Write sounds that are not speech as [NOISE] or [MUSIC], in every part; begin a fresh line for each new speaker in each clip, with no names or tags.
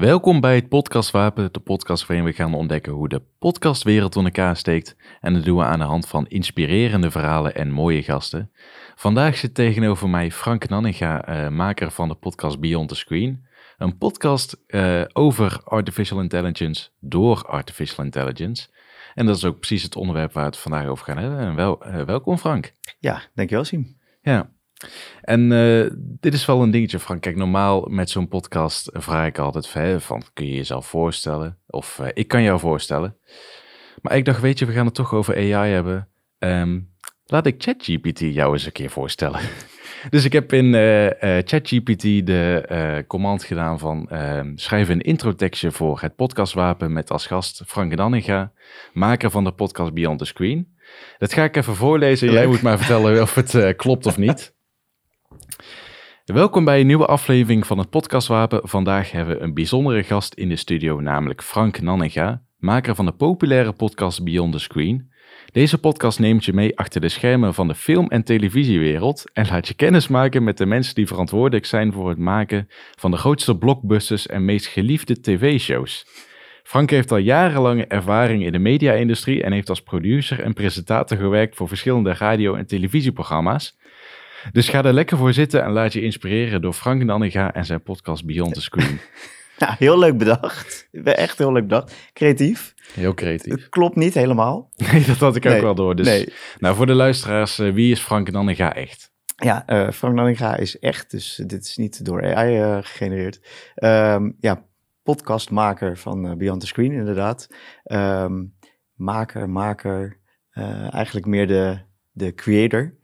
Welkom bij het Podcastwapen, de podcast waarin we gaan ontdekken hoe de podcastwereld in elkaar steekt. En dat doen we aan de hand van inspirerende verhalen en mooie gasten. Vandaag zit tegenover mij Frank Nanninga, eh, maker van de podcast Beyond the Screen. Een podcast eh, over artificial intelligence door artificial intelligence. En dat is ook precies het onderwerp waar we het vandaag over gaan hebben. En wel, eh, welkom Frank.
Ja, dankjewel Sim.
Ja, en eh, dit is wel een dingetje, Frank. Kijk, normaal met zo'n podcast vraag ik altijd van, van kun je jezelf voorstellen? Of eh, ik kan jou voorstellen. Maar ik dacht, weet je, we gaan het toch over AI hebben. Ehm, laat ik ChatGPT jou eens een keer voorstellen. [LAUGHS] dus ik heb in eh, ChatGPT de command gedaan van ehm, schrijf een introtekstje voor het podcastwapen met als gast Frank Danninga, maker van de podcast Beyond the Screen. Dat ga ik even voorlezen. Jij moet maar vertellen of het klopt of niet. [LAUGHS] Welkom bij een nieuwe aflevering van het Podcastwapen. Vandaag hebben we een bijzondere gast in de studio, namelijk Frank Nanninga, maker van de populaire podcast Beyond the Screen. Deze podcast neemt je mee achter de schermen van de film- en televisiewereld en laat je kennis maken met de mensen die verantwoordelijk zijn voor het maken van de grootste blockbusters en meest geliefde tv-shows. Frank heeft al jarenlange ervaring in de media-industrie en heeft als producer en presentator gewerkt voor verschillende radio- en televisieprogramma's. Dus ga er lekker voor zitten en laat je inspireren door Frank Nanninga en zijn podcast Beyond the Screen. [LAUGHS]
Nou, heel leuk bedacht. Echt heel leuk bedacht. Creatief.
Heel creatief.
Klopt niet helemaal. [LAUGHS]
Nee, dat had ik ook wel door. Dus, nee. Nou, voor de luisteraars, uh, wie is Frank Nanninga echt?
Ja, uh, Frank Nanninga is echt, dus dit is niet door AI uh, eh, gegenereerd. Um, ja, podcastmaker van Beyond the Screen, inderdaad. Um, maker, maker, eigenlijk meer de, de creator.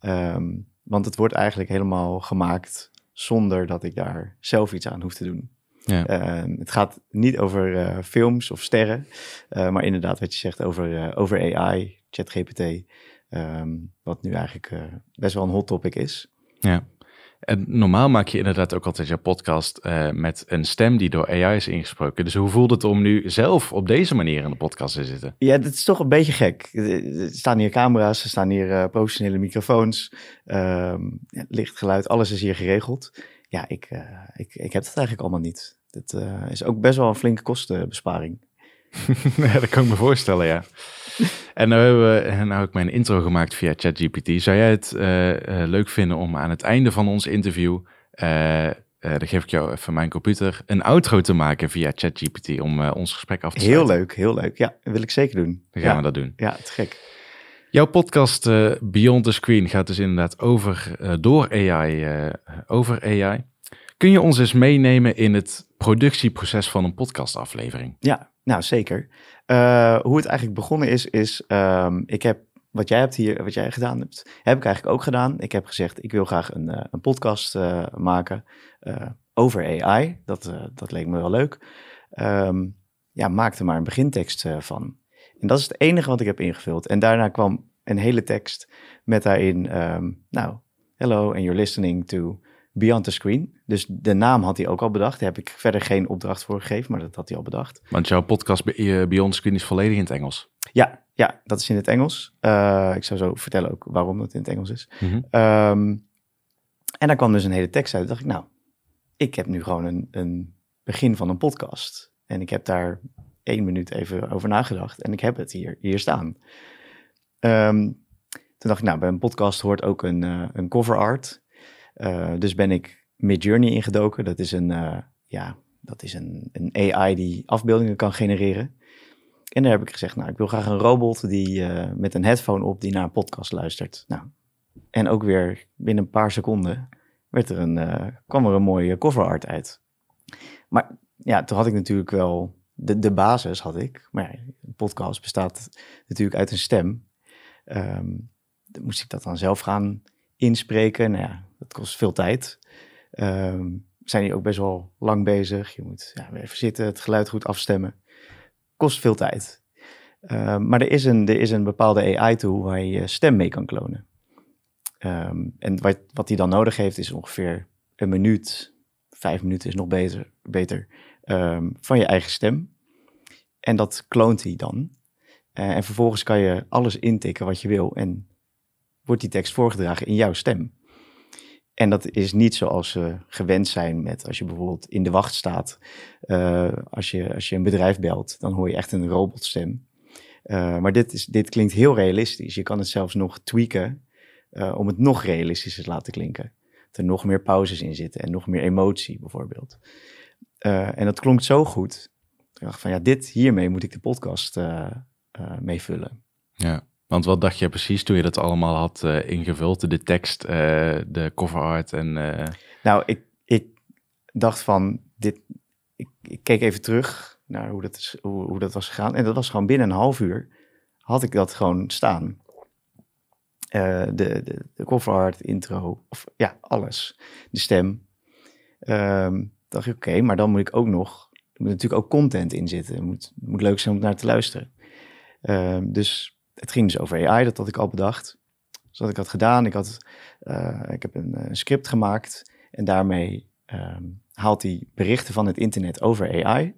Um, want het wordt eigenlijk helemaal gemaakt zonder dat ik daar zelf iets aan hoef te doen. Ja. Ehm, het gaat niet over uh, films of sterren, uh, maar inderdaad wat je zegt over, uh, over AI, ChatGPT, um, wat nu eigenlijk best wel een hot topic is.
Ja. En normaal maak je inderdaad ook altijd je podcast uh, met een stem die door AI is ingesproken. Dus hoe voelt het om nu zelf op deze manier in de podcast te zitten?
Ja, dat is toch een beetje gek. Er staan hier camera's, er staan hier uh, professionele microfoons, uh, licht, geluid, alles is hier geregeld. Ja, ik, uh, ik, ik heb dat eigenlijk allemaal niet. Dat is ook best wel een flinke kostenbesparing. [LAUGHS]
ja, dat kan ik me voorstellen, ja. En nou, hebben we, nou heb ik mijn intro gemaakt via ChatGPT. Zou jij het uh, uh, leuk vinden om aan het einde van ons interview, uh, dan geef ik jou even mijn computer, een outro te maken via ChatGPT om ons gesprek af te
sluiten? Heel leuk, heel leuk. Ja, dat wil ik zeker doen.
Dan gaan
ja.
we dat doen.
Ja, het gek.
Jouw podcast Beyond the Screen gaat dus inderdaad over, door AI, over AI. Kun je ons eens meenemen in het productieproces van een podcastaflevering?
Ja, nou zeker. Uh, hoe het eigenlijk begonnen is, is um, ik heb wat jij hebt hier, wat jij gedaan hebt, heb ik eigenlijk ook gedaan. Ik heb gezegd, ik wil graag een, uh, een podcast uh, maken over AI. Dat, dat leek me wel leuk. Um, ja, maak er maar een begintekst van. En dat is het enige wat ik heb ingevuld. En daarna kwam een hele tekst met daarin, um, nou, hello and you're listening to Beyond the Screen. Dus de naam had hij ook al bedacht. Daar heb ik verder geen opdracht voor gegeven, maar dat had hij al bedacht.
Want jouw podcast Beyond the Screen is volledig in het Engels?
Ja, ja dat is in het Engels. Uh, ik zou zo vertellen ook waarom dat in het Engels is. Mm -hmm. um, en daar kwam dus een hele tekst uit. dacht ik, nou, ik heb nu gewoon een, een begin van een podcast. En ik heb daar één minuut even over nagedacht. En ik heb het hier, hier staan. Um, toen dacht ik, nou, bij een podcast hoort ook een, uh, een cover art. Uh, dus ben ik Midjourney ingedoken. Dat is een, uh, ja, dat is een, een AI die afbeeldingen kan genereren. En daar heb ik gezegd, nou, ik wil graag een robot die uh, met een headphone op die naar een podcast luistert. Nou, en ook weer binnen een paar seconden werd er een, kwam er een mooie cover art uit. Maar ja, toen had ik natuurlijk wel de, de basis had ik. Maar ja, een podcast bestaat natuurlijk uit een stem. Dan moest ik dat dan zelf gaan inspreken. Nou ja, dat kost veel tijd. Um, zijn hier ook best wel lang bezig. Je moet ja, even zitten, het geluid goed afstemmen. Kost veel tijd. Um, maar er is, een, er is een bepaalde AI-tool waar je stem mee kan klonen. Um, en wat, die dan nodig heeft is ongeveer een minuut, vijf minuten is nog beter, beter van je eigen stem. En dat kloont hij dan. Uh, en vervolgens kan je alles intikken wat je wil en wordt die tekst voorgedragen in jouw stem. En dat is niet zoals ze gewend zijn met als je bijvoorbeeld in de wacht staat. Uh, als, je, als je een bedrijf belt, dan hoor je echt een robotstem. Uh, maar dit, is, dit klinkt heel realistisch. Je kan het zelfs nog tweaken uh, om het nog realistischer te laten klinken. Er nog meer pauzes in zitten en nog meer emotie bijvoorbeeld. en dat klonk zo goed. Ik dacht van ja, dit hiermee moet ik de podcast mee vullen.
Ja. Want wat dacht je precies toen je dat allemaal had uh, ingevuld? De tekst, uh, de cover art en... Uh...
Nou, ik, ik dacht van, dit, ik, ik, keek even terug naar hoe dat, is, hoe, hoe, dat was gegaan. En dat was gewoon binnen een half uur had ik dat gewoon staan. de, de, de cover art, intro, of ja, alles. De stem. Um, dacht ik, oké, maar dan moet ik ook nog... Er moet natuurlijk ook content in zitten. Het moet, moet leuk zijn om naar te luisteren. Um, dus het ging dus over AI, dat had ik al bedacht. Dus wat ik had gedaan, ik, had, uh, ik heb een, een, script gemaakt en daarmee um, haalt hij berichten van het internet over AI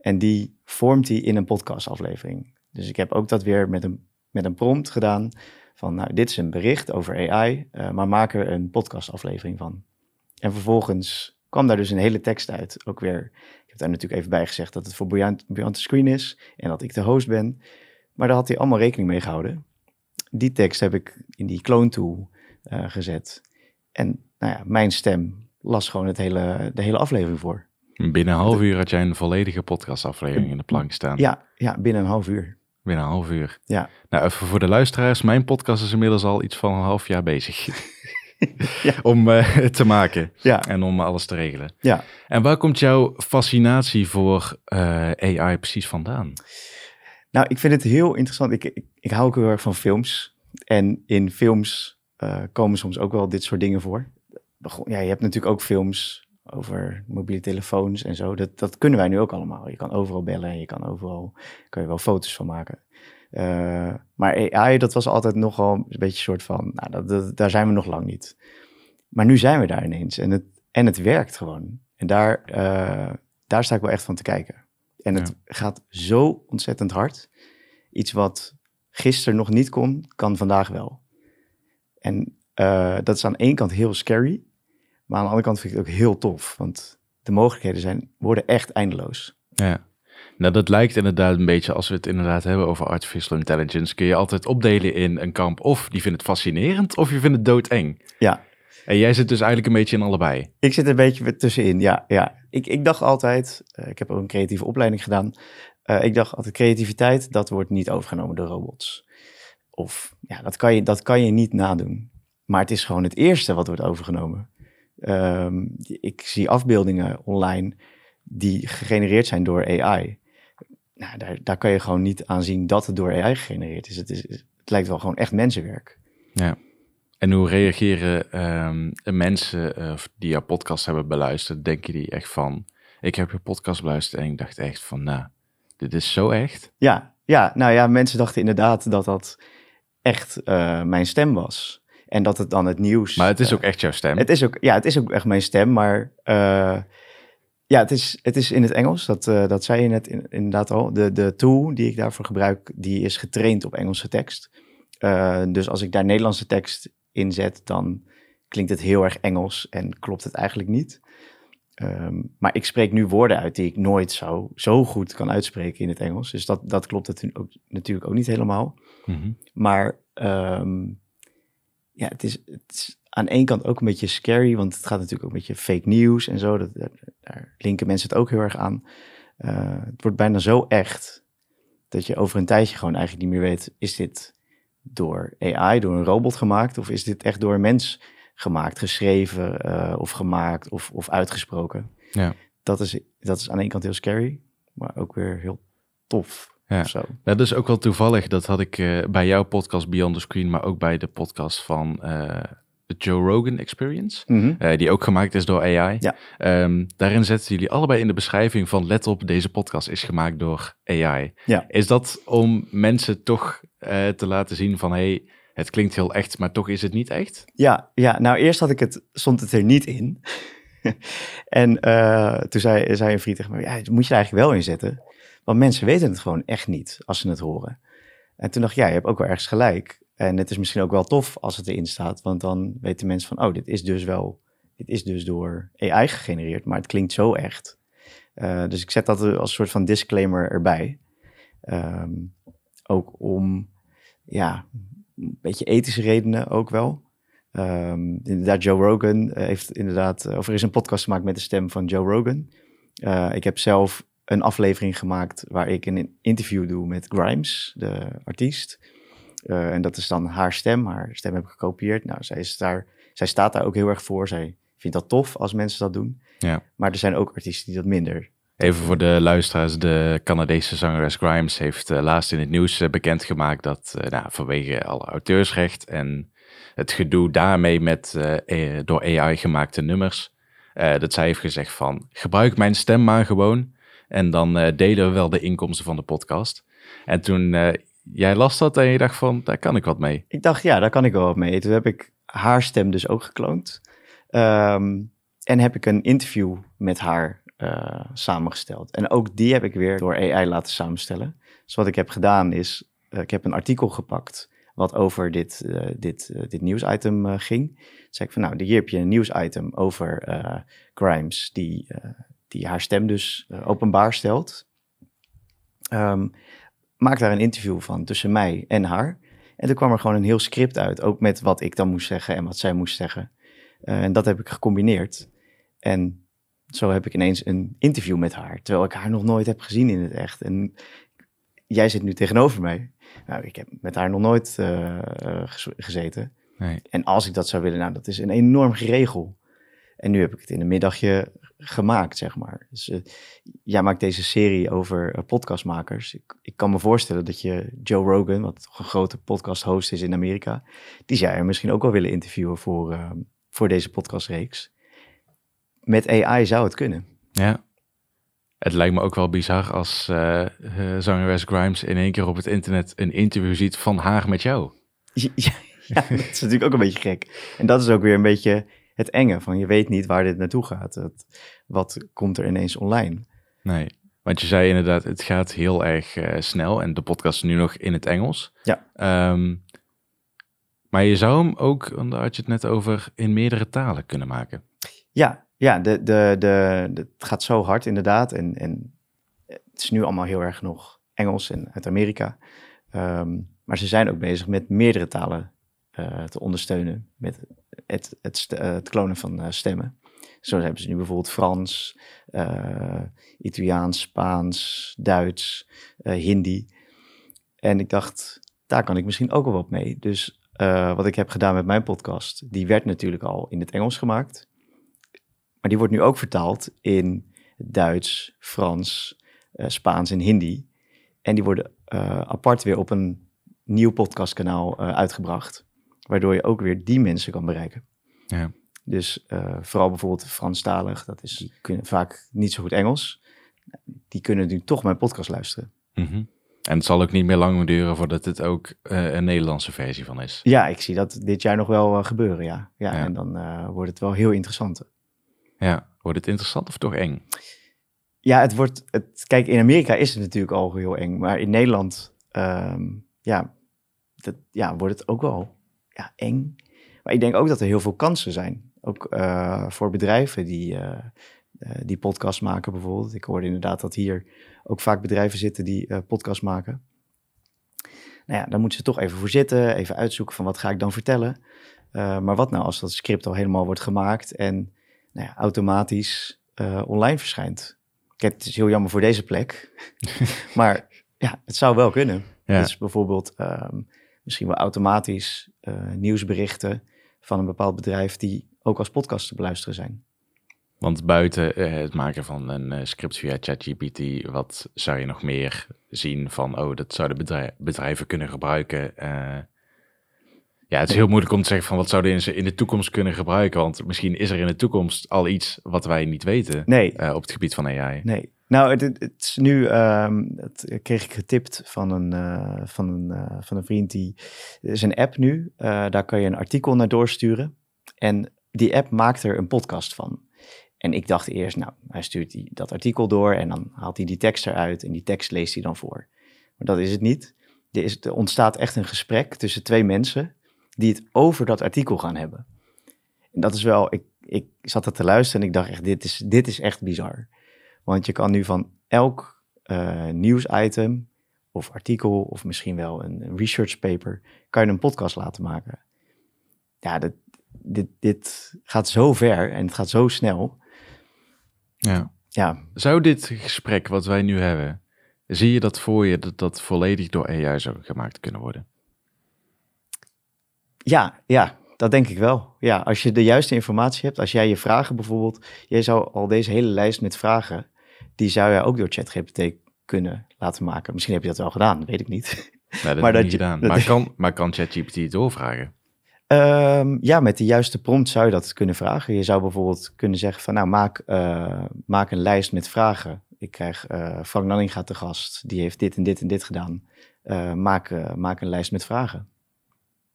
en die vormt hij in een podcastaflevering. Dus ik heb ook dat weer met een, met een prompt gedaan van, nou, dit is een bericht over AI, uh, maar maak er een podcastaflevering van. En vervolgens kwam daar dus een hele tekst uit. Ook weer, ik heb daar natuurlijk even bij gezegd dat het voor Beyond the Screen is en dat ik de host ben. Maar daar had hij allemaal rekening mee gehouden. Die tekst heb ik in die clone tool uh, gezet. En nou ja, mijn stem las gewoon het hele, de hele aflevering voor.
Binnen een half uur had jij een volledige podcastaflevering in de plank staan.
Ja, ja binnen een half uur.
Binnen een half uur.
Ja.
Nou, even voor de luisteraars. Mijn podcast is inmiddels al iets van een half jaar bezig. [LAUGHS] ja. Om uh, te maken.
Ja.
En om alles te regelen.
Ja.
En waar komt jouw fascinatie voor uh, AI precies vandaan?
Nou, ik vind het heel interessant. Ik, ik, ik hou ook heel erg van films. En in films uh, komen soms ook wel dit soort dingen voor. Ja, je hebt natuurlijk ook films over mobiele telefoons en zo. Dat, dat kunnen wij nu ook allemaal. Je kan overal bellen en je kan overal kan je wel foto's van maken. Uh, maar AI, dat was altijd nogal een beetje een soort van, nou, dat, daar zijn we nog lang niet. Maar nu zijn we daar ineens en het, en het werkt gewoon. En daar, uh, daar sta ik wel echt van te kijken. En het gaat zo ontzettend hard. Iets wat gisteren nog niet kon, kan vandaag wel. En uh, dat is aan de ene kant heel scary, maar aan de andere kant vind ik het ook heel tof. Want de mogelijkheden zijn, worden echt eindeloos.
Ja. Nou, dat lijkt inderdaad een beetje, als we het inderdaad hebben over artificial intelligence, kun je altijd opdelen in een kamp of die vindt het fascinerend of je vindt het doodeng.
Ja.
En jij zit dus eigenlijk een beetje in allebei.
Ik zit een beetje tussenin, ja. ja. Ik, ik dacht altijd, uh, ik heb ook een creatieve opleiding gedaan. Uh, ik dacht altijd, creativiteit, dat wordt niet overgenomen door robots. Of, ja, dat kan je, dat kan je niet nadoen. Maar het is gewoon het eerste wat wordt overgenomen. Um, ik zie afbeeldingen online die gegenereerd zijn door AI. Nou, daar, daar kan je gewoon niet aan zien dat het door AI gegenereerd is. Het, is, het lijkt wel gewoon echt mensenwerk.
Ja. En hoe reageren um, mensen uh, die jouw podcast hebben beluisterd? Denken die echt van, ik heb je podcast beluisterd en ik dacht echt van, nou, dit is zo echt?
Ja, ja nou ja, mensen dachten inderdaad dat dat echt uh, mijn stem was. En dat het dan het nieuws...
Maar het is uh, ook echt jouw stem?
Het is ook, ja, het is ook echt mijn stem, maar... ja, het is, het is in het Engels, dat, dat zei je net in, inderdaad al. De, de tool die ik daarvoor gebruik, die is getraind op Engelse tekst. dus als ik daar Nederlandse tekst inzet, dan klinkt het heel erg Engels en klopt het eigenlijk niet. Um, maar ik spreek nu woorden uit die ik nooit zo, zo goed kan uitspreken in het Engels. Dus dat, dat klopt het ook, natuurlijk ook niet helemaal.
Mm -hmm.
Maar um, ja, het is, het is aan één kant ook een beetje scary, want het gaat natuurlijk ook een beetje fake news en zo. Dat, daar linken mensen het ook heel erg aan. Uh, het wordt bijna zo echt dat je over een tijdje gewoon eigenlijk niet meer weet, is dit door AI, door een robot gemaakt? Of is dit echt door een mens gemaakt, geschreven uh, of gemaakt of, of uitgesproken?
Ja.
Dat, is, dat is aan de ene kant heel scary, maar ook weer heel tof.
Ja, dat is ook wel toevallig. Dat had ik uh, bij jouw podcast Beyond the Screen, maar ook bij de podcast van uh, de Joe Rogan Experience,
mm -hmm.
uh, die ook gemaakt is door AI.
Ja.
Um, daarin zetten jullie allebei in de beschrijving van let op, deze podcast is gemaakt door AI.
Ja.
Is dat om mensen toch uh, te laten zien van hey, het klinkt heel echt, maar toch is het niet echt?
Ja, ja nou eerst had ik het, stond het er niet in. [LAUGHS] en uh, toen zei, zei een vriend tegen me, ja, moet je er eigenlijk wel in zetten. Want mensen weten het gewoon echt niet als ze het horen. En toen dacht ik, ja, je hebt ook wel ergens gelijk. En het is misschien ook wel tof als het erin staat, want dan weten mensen van, oh, dit is dus wel, dit is dus door AI gegenereerd, maar het klinkt zo echt. Uh, dus ik zet dat als soort van disclaimer erbij. Um, ook om, ja, een beetje ethische redenen ook wel. Um, inderdaad, Joe Rogan heeft inderdaad, of er is een podcast gemaakt met de stem van Joe Rogan. Ik heb zelf een aflevering gemaakt waar ik een interview doe met Grimes, de artiest. Uh, en dat is dan haar stem. Haar stem heb ik gekopieerd. Nou, zij, is daar, zij staat daar ook heel erg voor. Zij vindt dat tof als mensen dat doen.
Ja.
Maar er zijn ook artiesten die dat minder.
Even voor de luisteraars, de Canadese zangeres Grimes heeft uh, laatst in het nieuws uh, bekendgemaakt dat nou, vanwege alle auteursrecht en het gedoe daarmee met door AI gemaakte nummers, dat zij heeft gezegd van gebruik mijn stem maar gewoon en dan delen we wel de inkomsten van de podcast. En toen jij las dat en je dacht van, daar kan ik wat mee.
Ik dacht, ja, daar kan ik wel wat mee. Toen heb ik haar stem dus ook gekloond. Um, en heb ik een interview met haar uh, samengesteld. En ook die heb ik weer door AI laten samenstellen. Dus wat ik heb gedaan is, uh, ik heb een artikel gepakt wat over dit, uh, dit, dit nieuwsitem ging. Dus zei ik van, nou, hier heb je een nieuwsitem over Grimes die, die haar stem dus openbaar stelt. Um, maak daar een interview van tussen mij en haar. En toen kwam er gewoon een heel script uit, ook met wat ik dan moest zeggen en wat zij moest zeggen. Uh, en dat heb ik gecombineerd. En zo heb ik ineens een interview met haar, terwijl ik haar nog nooit heb gezien in het echt. En jij zit nu tegenover mij. Nou, ik heb met haar nog nooit uh, gezeten.
Nee.
En als ik dat zou willen, nou, dat is een enorm geregel. En nu heb ik het in een middagje gemaakt, zeg maar. Dus uh, jij maakt deze serie over uh, podcastmakers. Ik, ik, kan me voorstellen dat je Joe Rogan, wat toch een grote podcast-host is in Amerika, die zou je misschien ook wel willen interviewen voor, uh, voor deze podcastreeks. Met AI zou het kunnen.
Ja. Het lijkt me ook wel bizar als zangeres Grimes in één keer op het internet een interview ziet van haar met jou.
Ja, [LAUGHS] ja, ja dat is natuurlijk ook een beetje gek. En dat is ook weer een beetje het enge van je weet niet waar dit naartoe gaat. Het, wat komt er ineens online?
Nee, want je zei inderdaad, het gaat heel erg uh, snel en de podcast is nu nog in het Engels.
Ja.
Um, maar je zou hem ook, daar had je het net over, in meerdere talen kunnen maken.
Ja, ja de, de, de, de het gaat zo hard inderdaad. En, en het is nu allemaal heel erg nog Engels en uit Amerika. Um, maar ze zijn ook bezig met meerdere talen te ondersteunen. Met het, het, het klonen van uh, stemmen. Zo hebben ze nu bijvoorbeeld Frans, Italiaans, Spaans, Duits, Hindi. En ik dacht, daar kan ik misschien ook wel wat mee. Dus wat ik heb gedaan met mijn podcast, die werd natuurlijk al in het Engels gemaakt. Maar die wordt nu ook vertaald in Duits, Frans, Spaans en Hindi. En die worden apart weer op een nieuw podcastkanaal uitgebracht. Waardoor je ook weer die mensen kan bereiken.
Ja.
Dus uh, vooral bijvoorbeeld Franstalig, dat is, die kunnen vaak niet zo goed Engels. Die kunnen nu toch mijn podcast luisteren.
Mm -hmm. En het zal ook niet meer lang duren voordat het ook uh, een Nederlandse versie van is.
Ja, ik zie dat dit jaar nog wel uh, gebeuren, ja. ja. Ja, en dan wordt het wel heel interessant.
Ja, wordt het interessant of toch eng?
Ja, het wordt, het, kijk, in Amerika is het natuurlijk al heel eng. Maar in Nederland, um, ja, dat, ja, wordt het ook wel ja, eng. Maar ik denk ook dat er heel veel kansen zijn. Ook uh, voor bedrijven die, uh, uh, die podcast maken bijvoorbeeld. Ik hoorde inderdaad dat hier ook vaak bedrijven zitten die podcast maken. Nou ja, daar moeten ze toch even voor zitten, even uitzoeken van wat ga ik dan vertellen. maar wat nou als dat script al helemaal wordt gemaakt en nou ja, automatisch online verschijnt? Kijk, het is heel jammer voor deze plek, [LAUGHS] maar ja, het zou wel kunnen. Ja. Dus bijvoorbeeld um, misschien wel automatisch nieuwsberichten van een bepaald bedrijf die ook als podcast te beluisteren zijn.
Want buiten uh, het maken van een uh, script via ChatGPT, wat zou je nog meer zien van, oh, dat zouden bedrijf, bedrijven kunnen gebruiken? Ja, het is heel moeilijk om te zeggen van wat zouden ze in de toekomst kunnen gebruiken, want misschien is er in de toekomst al iets wat wij niet weten
nee.
op het gebied van AI.
Nee, nou, het, is nu, dat kreeg ik getipt van een, uh, van een, uh, van een vriend die, is een app nu, uh, daar kan je een artikel naar doorsturen en die app maakt er een podcast van. En ik dacht eerst, nou, hij stuurt die, dat artikel door en dan haalt hij die tekst eruit en die tekst leest hij dan voor. Maar dat is het niet. er, is, er ontstaat echt een gesprek tussen twee mensen die het over dat artikel gaan hebben. En dat is wel, ik, ik zat er te luisteren en ik dacht echt, dit is, dit is echt bizar. Want je kan nu van elk uh, nieuwsitem of artikel of misschien wel een, research paper, kan je een podcast laten maken. Ja, dat, dit, dit gaat zo ver en het gaat zo snel.
Ja.
ja.
Zou dit gesprek wat wij nu hebben, zie je dat voor je dat dat volledig door AI zou gemaakt kunnen worden?
Ja, ja, dat denk ik wel. Ja, als je de juiste informatie hebt, als jij je vragen bijvoorbeeld, jij zou al deze hele lijst met vragen, die zou je ook door ChatGPT kunnen laten maken. Misschien heb je dat wel gedaan, dat weet ik niet.
Nee, dat maar dat niet gedaan. maar, kan, maar kan ChatGPT doorvragen?
Um, ja, met de juiste prompt zou je dat kunnen vragen. Je zou bijvoorbeeld kunnen zeggen van, nou, maak, uh, maak een lijst met vragen. Ik krijg uh, Frank Nanninga te gast, die heeft dit en dit en dit gedaan. Uh, maak, maak een lijst met vragen.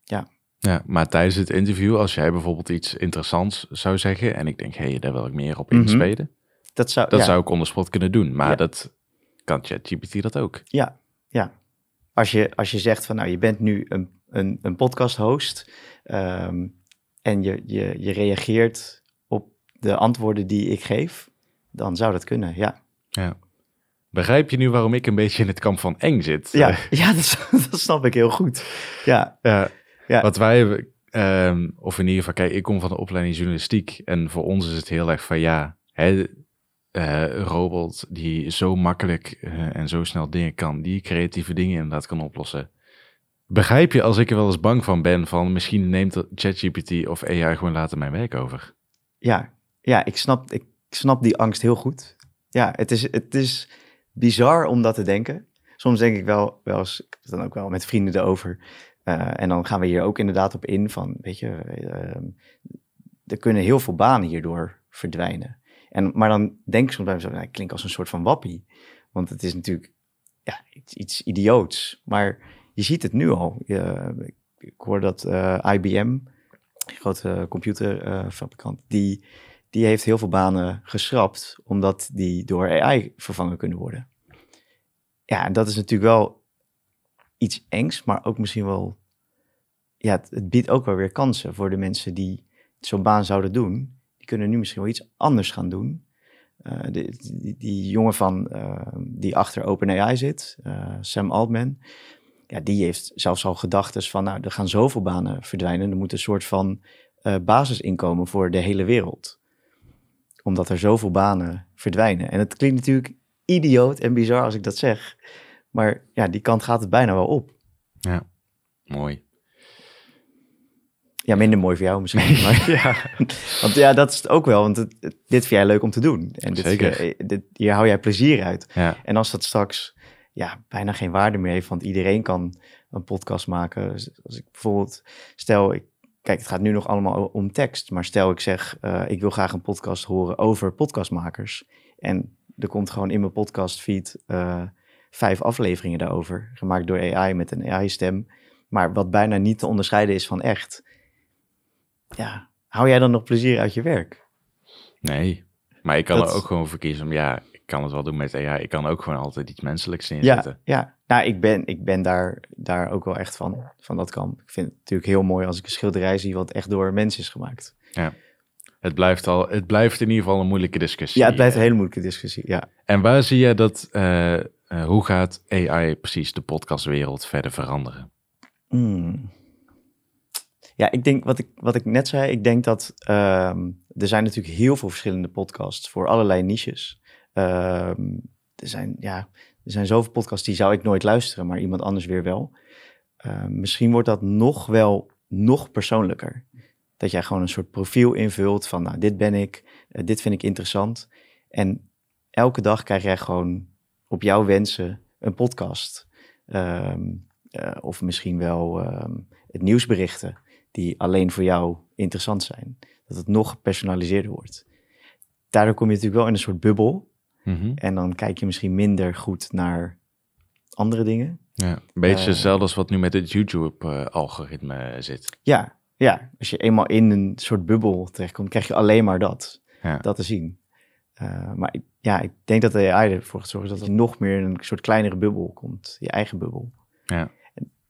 Ja.
Ja, maar tijdens het interview, als jij bijvoorbeeld iets interessants zou zeggen en ik denk, hé, hey, daar wil ik meer op inspelen, mm -hmm. Dat zou, dat zou ik onder spot kunnen doen. Maar ja. dat kan ChatGPT dat ook.
Ja, ja. Als je, als je zegt van, nou, je bent nu een, een, een podcast host um, en je, je, je reageert op de antwoorden die ik geef, dan zou dat kunnen, ja.
Ja. Begrijp je nu waarom ik een beetje in het kamp van eng zit?
Ja, [LAUGHS] ja dat, [LAUGHS] dat snap ik heel goed. Ja.
ja. Ja. Wat wij hebben, um, of in ieder geval, kijk, ik kom van de opleiding journalistiek en voor ons is het heel erg van ja, hè, uh, robot die zo makkelijk uh, en zo snel dingen kan, die creatieve dingen inderdaad kan oplossen. Begrijp je als ik er wel eens bang van ben van misschien neemt ChatGPT of AI gewoon later mijn werk over?
Ja, ja ik, snap, ik snap die angst heel goed. Ja, het is, het is bizar om dat te denken. Soms denk ik wel, wel eens, ik dan ook wel met vrienden erover, uh, en dan gaan we hier ook inderdaad op in van, weet je, er kunnen heel veel banen hierdoor verdwijnen. En, maar dan denk ik soms bij mezelf, nou, klink als een soort van wappie. Want het is natuurlijk ja, iets, iets idioots. Maar je ziet het nu al. Je, ik hoor dat uh, IBM, grote computerfabrikant, die, die heeft heel veel banen geschrapt, omdat die door AI vervangen kunnen worden. Ja, en dat is natuurlijk wel iets engs, maar ook misschien wel, ja, het biedt ook wel weer kansen voor de mensen die zo'n baan zouden doen. Die kunnen nu misschien wel iets anders gaan doen. Uh, die, die, jongen van, uh, die achter OpenAI zit, uh, Sam Altman, ja, die heeft zelfs al gedachten van, nou, er gaan zoveel banen verdwijnen. Er moet een soort van basisinkomen voor de hele wereld. Omdat er zoveel banen verdwijnen. En het klinkt natuurlijk idioot en bizar als ik dat zeg. Maar ja, die kant gaat het bijna wel op.
Ja, mooi.
Ja, minder mooi voor jou misschien. [LAUGHS] Maar, ja. [LAUGHS] Want ja, dat is het ook wel. Want dit vind jij leuk om te doen. En dit,
Zeker.
Je, dit, hier hou jij plezier uit.
Ja.
En als dat straks ja, bijna geen waarde meer heeft, want iedereen kan een podcast maken. Dus als ik bijvoorbeeld, stel, ik, kijk, het gaat nu nog allemaal om tekst. Maar stel ik zeg, uh, ik wil graag een podcast horen over podcastmakers. En er komt gewoon in mijn podcastfeed uh, vijf afleveringen daarover, gemaakt door AI met een AI-stem, maar wat bijna niet te onderscheiden is van echt. Ja, hou jij dan nog plezier uit je werk?
Nee, maar ik kan er ook gewoon voor kiezen om, ja, ik kan het wel doen met AI, ik kan ook gewoon altijd iets menselijks
inzetten. Ja, ja. nou, ik ben, ik ben daar, daar ook wel echt van, van dat kan. Ik vind het natuurlijk heel mooi als ik een schilderij zie wat echt door mensen is gemaakt.
Ja. Het blijft, al, het blijft in ieder geval een moeilijke discussie.
Ja, het blijft een hele moeilijke discussie, ja.
En waar zie je dat, uh, uh, hoe gaat AI precies de podcastwereld verder veranderen?
Hmm. Ja, ik denk wat ik, wat ik net zei, ik denk dat um, er zijn natuurlijk heel veel verschillende podcasts voor allerlei niches. Um, er, zijn, ja, er zijn zoveel podcasts die zou ik nooit luisteren, maar iemand anders weer wel. Uh, misschien wordt dat nog wel nog persoonlijker. Dat jij gewoon een soort profiel invult van, nou, dit ben ik, uh, dit vind ik interessant. En elke dag krijg jij gewoon op jouw wensen een podcast. Uh, of misschien wel het nieuwsberichten die alleen voor jou interessant zijn. Dat het nog gepersonaliseerder wordt. Daardoor kom je natuurlijk wel in een soort bubbel.
Mm -hmm.
En dan kijk je misschien minder goed naar andere dingen.
Ja, een beetje uh, hetzelfde als wat nu met het YouTube-algoritme zit.
Ja, ja, als je eenmaal in een soort bubbel terechtkomt, krijg je alleen maar dat,
ja.
dat te zien. Uh, maar ik, ja, ik denk dat de AI ervoor gaat zorgen dat je nog meer in een soort kleinere bubbel komt, je eigen bubbel.
Ja.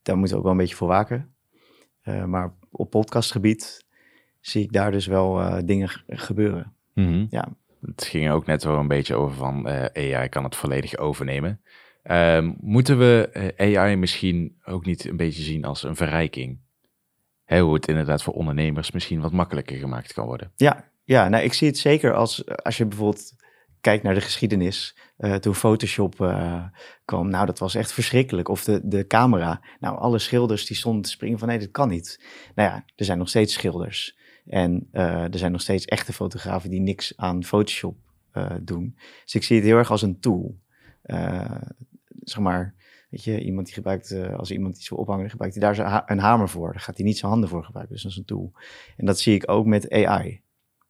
daar moeten we ook wel een beetje voor waken. Maar op podcastgebied zie ik daar dus wel dingen gebeuren.
Mhm. Ja. Het ging ook net wel een beetje over van AI kan het volledig overnemen. Um, moeten we AI misschien ook niet een beetje zien als een verrijking? Hè, hoe het inderdaad voor ondernemers misschien wat makkelijker gemaakt kan worden.
Ja, ja nou, ik zie het zeker als, als je bijvoorbeeld kijkt naar de geschiedenis. Uh, toen Photoshop uh, kwam, nou dat was echt verschrikkelijk. Of de, de camera. Nou, alle schilders die stonden te springen van nee, dat kan niet. Nou ja, er zijn nog steeds schilders. En uh, er zijn nog steeds echte fotografen die niks aan Photoshop doen. Dus ik zie het heel erg als een tool. zeg maar, Weet je, iemand die gebruikt, uh, als iemand iets wil ophangen, gebruikt hij daar een hamer voor. Daar gaat hij niet zijn handen voor gebruiken. Dus dat is een tool. En dat zie ik ook met AI.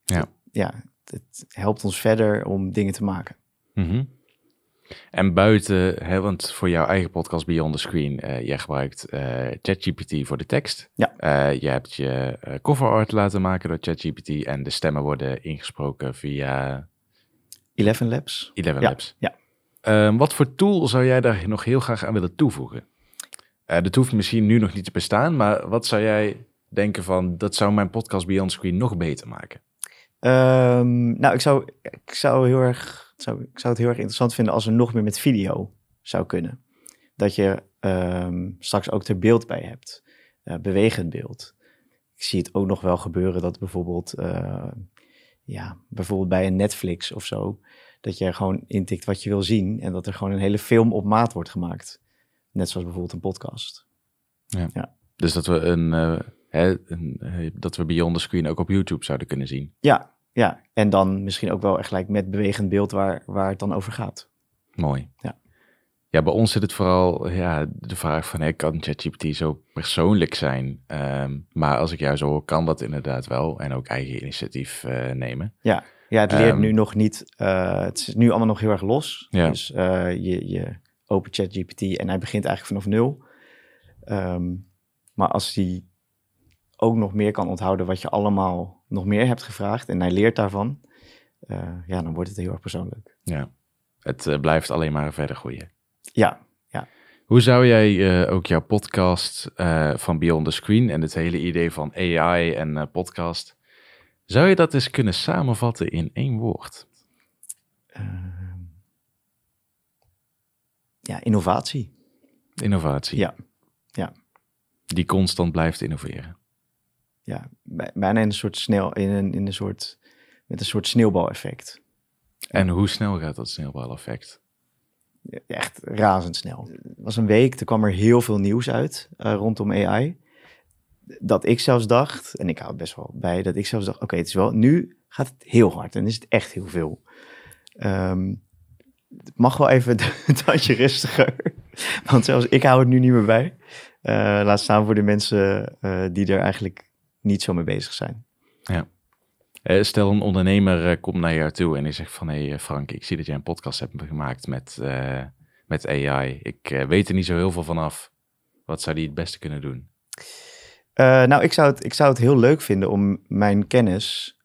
Ja. Ja, het helpt ons verder om dingen te maken.
Mm En buiten, hè, want voor jouw eigen podcast Beyond the Screen, uh, jij gebruikt uh, ChatGPT voor de tekst. Ja. Uh, je hebt je cover art laten maken door ChatGPT en de stemmen worden ingesproken via...
Eleven Labs.
Eleven Labs. Ja. Ehm, wat voor tool zou jij daar nog heel graag aan willen toevoegen? Dat hoeft misschien nu nog niet te bestaan, maar wat zou jij denken van, dat zou mijn podcast Beyond Screen nog beter maken?
Um, nou, ik zou, ik, zou heel erg, zou, ik zou het heel erg interessant vinden als er nog meer met video zou kunnen. Dat je um, straks ook er beeld bij hebt, uh, bewegend beeld. Ik zie het ook nog wel gebeuren dat bijvoorbeeld, uh, ja, bijvoorbeeld bij een Netflix of zo, dat je gewoon intikt wat je wil zien en dat er gewoon een hele film op maat wordt gemaakt. Net zoals bijvoorbeeld een podcast.
Ja. ja. Dus dat we een, uh, hè, uh, dat we Beyond the Screen ook op YouTube zouden kunnen zien.
Ja, ja. En dan misschien ook wel echt gelijk met bewegend beeld waar, waar het dan over gaat.
Mooi. Ja. Ja, bij ons zit het vooral ja, de vraag van, hey, kan ChatGPT zo persoonlijk zijn? Um, maar als ik jou zo hoor, kan dat inderdaad wel. En ook eigen initiatief uh, nemen.
Ja, ja, het leert nu ehm, nog niet. Uh, het is nu allemaal nog heel erg los. Ja. Dus uh, je, je open chat GPT en hij begint eigenlijk vanaf nul. Um, maar als hij ook nog meer kan onthouden wat je allemaal nog meer hebt gevraagd en hij leert daarvan, uh, ja, dan wordt het heel erg persoonlijk.
Ja, het blijft alleen maar verder groeien.
Ja, ja.
Hoe zou jij ook jouw podcast van Beyond the Screen en het hele idee van AI en podcast zou je dat eens kunnen samenvatten in één woord? Uh,
ja, innovatie.
Innovatie.
Ja, ja.
Die constant blijft innoveren.
Ja, bijna in een soort snel, in een, in een soort, met een soort sneeuwbaleffect.
En hoe snel gaat dat sneeuwbaleffect?
Echt razendsnel. Het was een week, er kwam er heel veel nieuws uit uh, rondom AI dat ik zelfs dacht, en ik hou het best wel bij, dat ik zelfs dacht, oké, het is wel, nu gaat het heel hard en is het echt heel veel. Um, het mag wel even [LAUGHS] een tandje rustiger, want zelfs ik hou het nu niet meer bij. Uh, laat staan voor de mensen uh, die er eigenlijk niet zo mee bezig zijn.
Ja. Uh, stel een ondernemer komt naar jou toe en die zegt van, hé hey, Frank, ik zie dat jij een podcast hebt gemaakt met, met AI. Ik weet er niet zo heel veel vanaf. Wat zou die het beste kunnen doen?
Nou, ik zou, het, ik zou het heel leuk vinden om mijn kennis,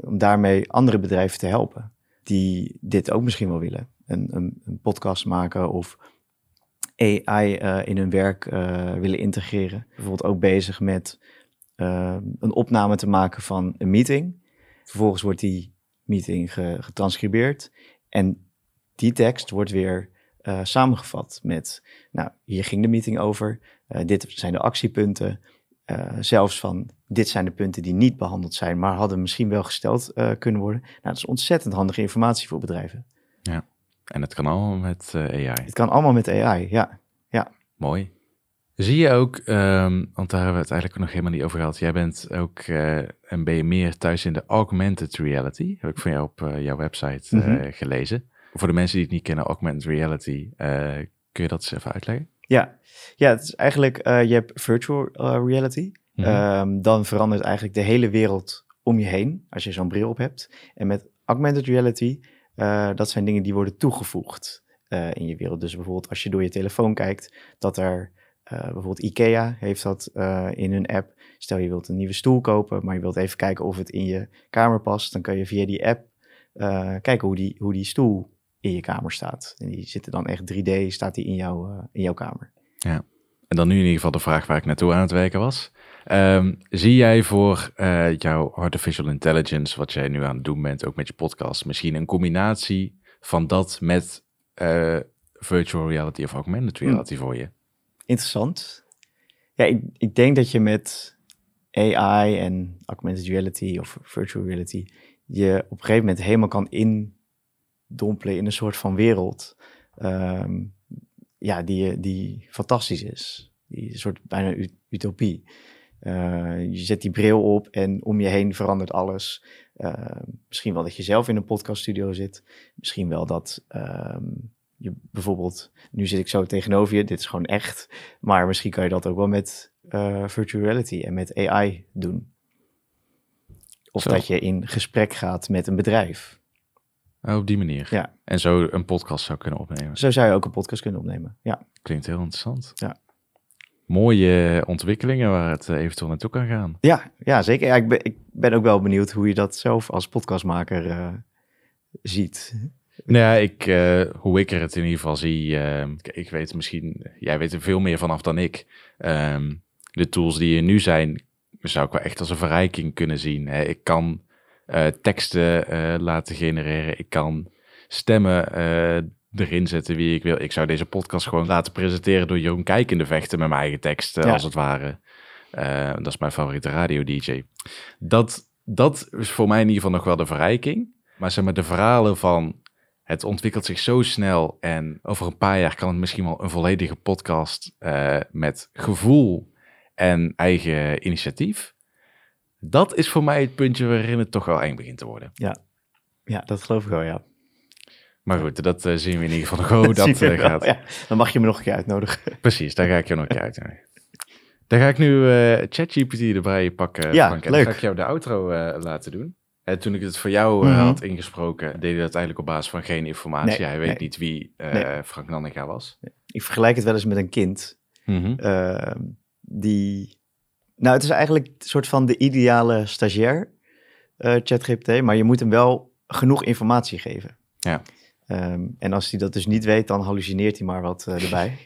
om daarmee andere bedrijven te helpen. Die dit ook misschien wel willen. Een, een, een podcast maken of AI eh, in hun werk willen integreren. Bijvoorbeeld ook bezig met een opname te maken van een meeting. Vervolgens wordt die meeting ge, getranscribeerd. En die tekst wordt weer samengevat met, nou, hier ging de meeting over. dit zijn de actiepunten. Uh, zelfs van dit zijn de punten die niet behandeld zijn, maar hadden misschien wel gesteld kunnen worden. Nou, dat is ontzettend handige informatie voor bedrijven.
Ja, en het kan allemaal met AI.
Het kan allemaal met AI, ja. ja.
Mooi. Zie je ook, um, want daar hebben we het eigenlijk nog helemaal niet over gehad. Jij bent ook en ben je meer thuis in de augmented reality. Heb ik van jou op jouw website mm -hmm. gelezen. Voor de mensen die het niet kennen, augmented reality, kun je dat eens even uitleggen?
Ja, ja het is eigenlijk, uh, je hebt virtual uh, reality. um, dan verandert eigenlijk de hele wereld om je heen, als je zo'n bril op hebt. En met augmented reality, uh, dat zijn dingen die worden toegevoegd in je wereld. Dus bijvoorbeeld als je door je telefoon kijkt, dat er bijvoorbeeld IKEA heeft dat in hun app. Stel je wilt een nieuwe stoel kopen, maar je wilt even kijken of het in je kamer past. Dan kan je via die app kijken hoe die, hoe die stoel in je kamer staat. En die zitten dan echt 3D, staat die in, jouw in jouw kamer.
Ja, en dan nu in ieder geval de vraag waar ik naartoe aan het werken was. Ehm, zie jij voor jouw artificial intelligence, wat jij nu aan het doen bent, ook met je podcast, misschien een combinatie van dat met virtual reality of augmented hmm. reality voor je?
Interessant. Ja, ik, ik denk dat je met AI en augmented reality of virtual reality je op een gegeven moment helemaal kan indompelen in een soort van wereld. Um, ja, die, die fantastisch is. Die soort bijna utopie. Uh, je zet die bril op en om je heen verandert alles. Uh, misschien wel dat je zelf in een podcaststudio zit. Misschien wel dat um, je bijvoorbeeld, nu zit ik zo tegenover je, dit is gewoon echt. Maar misschien kan je dat ook wel met uh, virtual reality en met AI doen. Of dat je in gesprek gaat met een bedrijf.
Oh, op die manier.
Ja.
En zo een podcast zou kunnen opnemen.
Zo zou je ook een podcast kunnen opnemen. Ja.
Klinkt heel interessant.
Ja.
Mooie ontwikkelingen waar het eventueel naartoe kan gaan.
Ja, ja zeker. Ja, ik, ben, ik ben ook wel benieuwd hoe je dat zelf als podcastmaker uh, ziet.
Nou ja, ik, uh, hoe ik er het in ieder geval zie, uh, ik weet misschien, jij weet er veel meer vanaf dan ik. Um, de tools die er nu zijn, zou ik wel echt als een verrijking kunnen zien. Hè. Ik kan uh, teksten laten genereren. Ik kan stemmen erin zetten wie ik wil. Ik zou deze podcast gewoon laten presenteren door Jeroen Kijkende vechten met mijn eigen teksten, ja. als het ware. dat is mijn favoriete radio-dj. Dat, dat is voor mij in ieder geval nog wel de verrijking. Maar zeg maar, de verhalen van het ontwikkelt zich zo snel en over een paar jaar kan het misschien wel een volledige podcast met gevoel en eigen initiatief. Dat is voor mij het puntje waarin het toch wel eng begint te worden.
Ja, ja dat geloof ik wel, ja.
Maar goed, dat uh, zien we in ieder geval nog [LAUGHS] hoe dat uh, gaat.
Ja. Dan mag je me nog een keer uitnodigen. [LAUGHS]
Precies, daar ga ik je nog een keer uitnodigen. Dan ga ik nu ChatGPT erbij pakken,
ja,
Frank.
En leuk.
dan ga ik jou de outro laten doen. En toen ik het voor jou mm -hmm. had ingesproken, deed hij dat eigenlijk op basis van geen informatie. Nee, Hij weet
nee.
niet wie nee. Frank Nanninga was.
Ik vergelijk het wel eens met een kind.
Mm
-hmm. die nou, het is eigenlijk een soort van de ideale stagiair, uh, ChatGPT, maar je moet hem wel genoeg informatie geven.
Ja.
Um, en als hij dat dus niet weet, dan hallucineert hij maar wat erbij. [LAUGHS]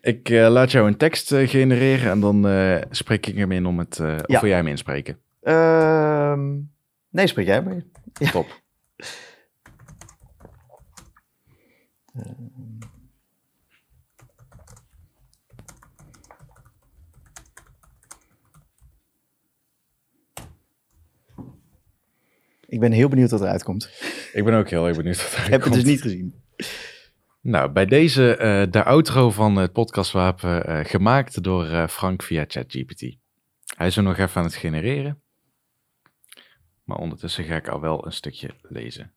Ik uh, laat jou een tekst genereren en dan spreek ik hem in om het. Of ja. wil jij hem inspreken?
Um, nee, spreek jij maar.
Ja. Top. [LAUGHS]
Ik ben heel benieuwd wat eruit komt.
Ik ben ook heel erg benieuwd wat eruit
heb
komt.
het dus niet gezien.
Nou, bij deze uh, de outro van het podcastwapen uh, gemaakt door uh, Frank via ChatGPT. Hij is er nog even aan het genereren. Maar ondertussen ga ik al wel een stukje lezen.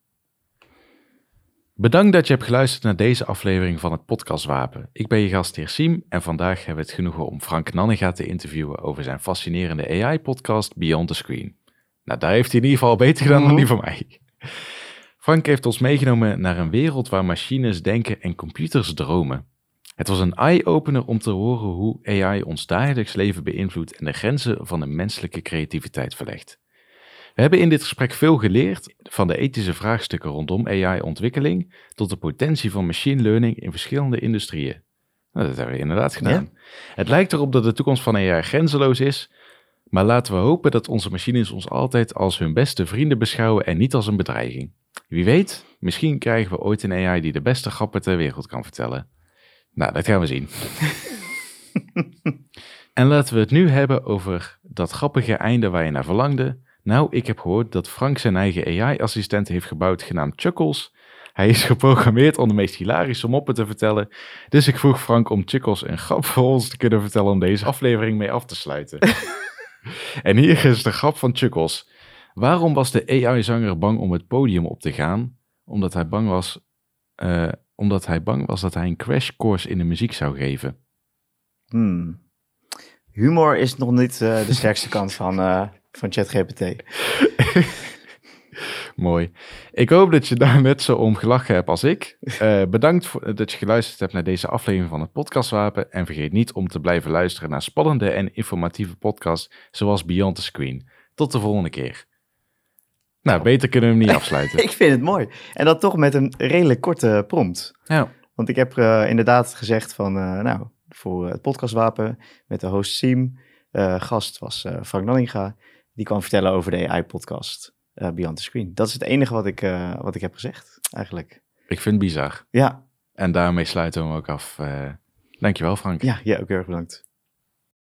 Bedankt dat je hebt geluisterd naar deze aflevering van het podcastwapen. Ik ben je gastheer Siem en vandaag hebben we het genoegen om Frank Nannega te interviewen over zijn fascinerende AI-podcast Beyond the Screen. Nou, daar heeft hij in ieder geval beter gedaan dan die van mij. Frank heeft ons meegenomen naar een wereld waar machines denken en computers dromen. Het was een eye-opener om te horen hoe AI ons dagelijks leven beïnvloedt en de grenzen van de menselijke creativiteit verlegt. We hebben in dit gesprek veel geleerd, van de ethische vraagstukken rondom AI-ontwikkeling tot de potentie van machine learning in verschillende industrieën. Nou, dat hebben we inderdaad gedaan. Ja? Het lijkt erop dat de toekomst van AI grenzeloos is, maar laten we hopen dat onze machines ons altijd als hun beste vrienden beschouwen en niet als een bedreiging. Wie weet, misschien krijgen we ooit een AI die de beste grappen ter wereld kan vertellen. Nou, dat gaan we zien. [LAUGHS] en laten we het nu hebben over dat grappige einde waar je naar verlangde. Nou, ik heb gehoord dat Frank zijn eigen AI-assistent heeft gebouwd genaamd Chuckles. Hij is [LAUGHS] geprogrammeerd om de meest hilarische moppen te vertellen. Dus ik vroeg Frank om Chuckles een grap voor ons te kunnen vertellen om deze aflevering mee af te sluiten. [LAUGHS] En hier is de grap van Chuckles. Waarom was de AI-zanger bang om het podium op te gaan? Omdat hij bang was, uh, omdat hij bang was dat hij een crashcourse in de muziek zou geven.
Hmm. Humor is nog niet uh, de sterkste kant van, uh, van ChatGPT. [LAUGHS]
Mooi. Ik hoop dat je daar net zo om gelachen hebt als ik. Uh, bedankt voor, dat je geluisterd hebt naar deze aflevering van het Podcastwapen. En vergeet niet om te blijven luisteren naar spannende en informatieve podcasts zoals Beyond the Screen. Tot de volgende keer. Nou, beter kunnen we hem niet afsluiten. [LAUGHS]
ik vind het mooi. En dat toch met een redelijk korte prompt.
Ja.
Want ik heb uh, inderdaad gezegd van, uh, nou, voor het podcastwapen met de host Siem. gast was Frank Nanninga. Die kwam vertellen over de AI-podcast Beyond the Screen. Dat is het enige wat ik, wat ik heb gezegd, eigenlijk.
Ik vind het bizar.
Ja.
En daarmee sluiten we hem ook af. Dankjewel, Frank.
Ja, ja ook heel erg bedankt.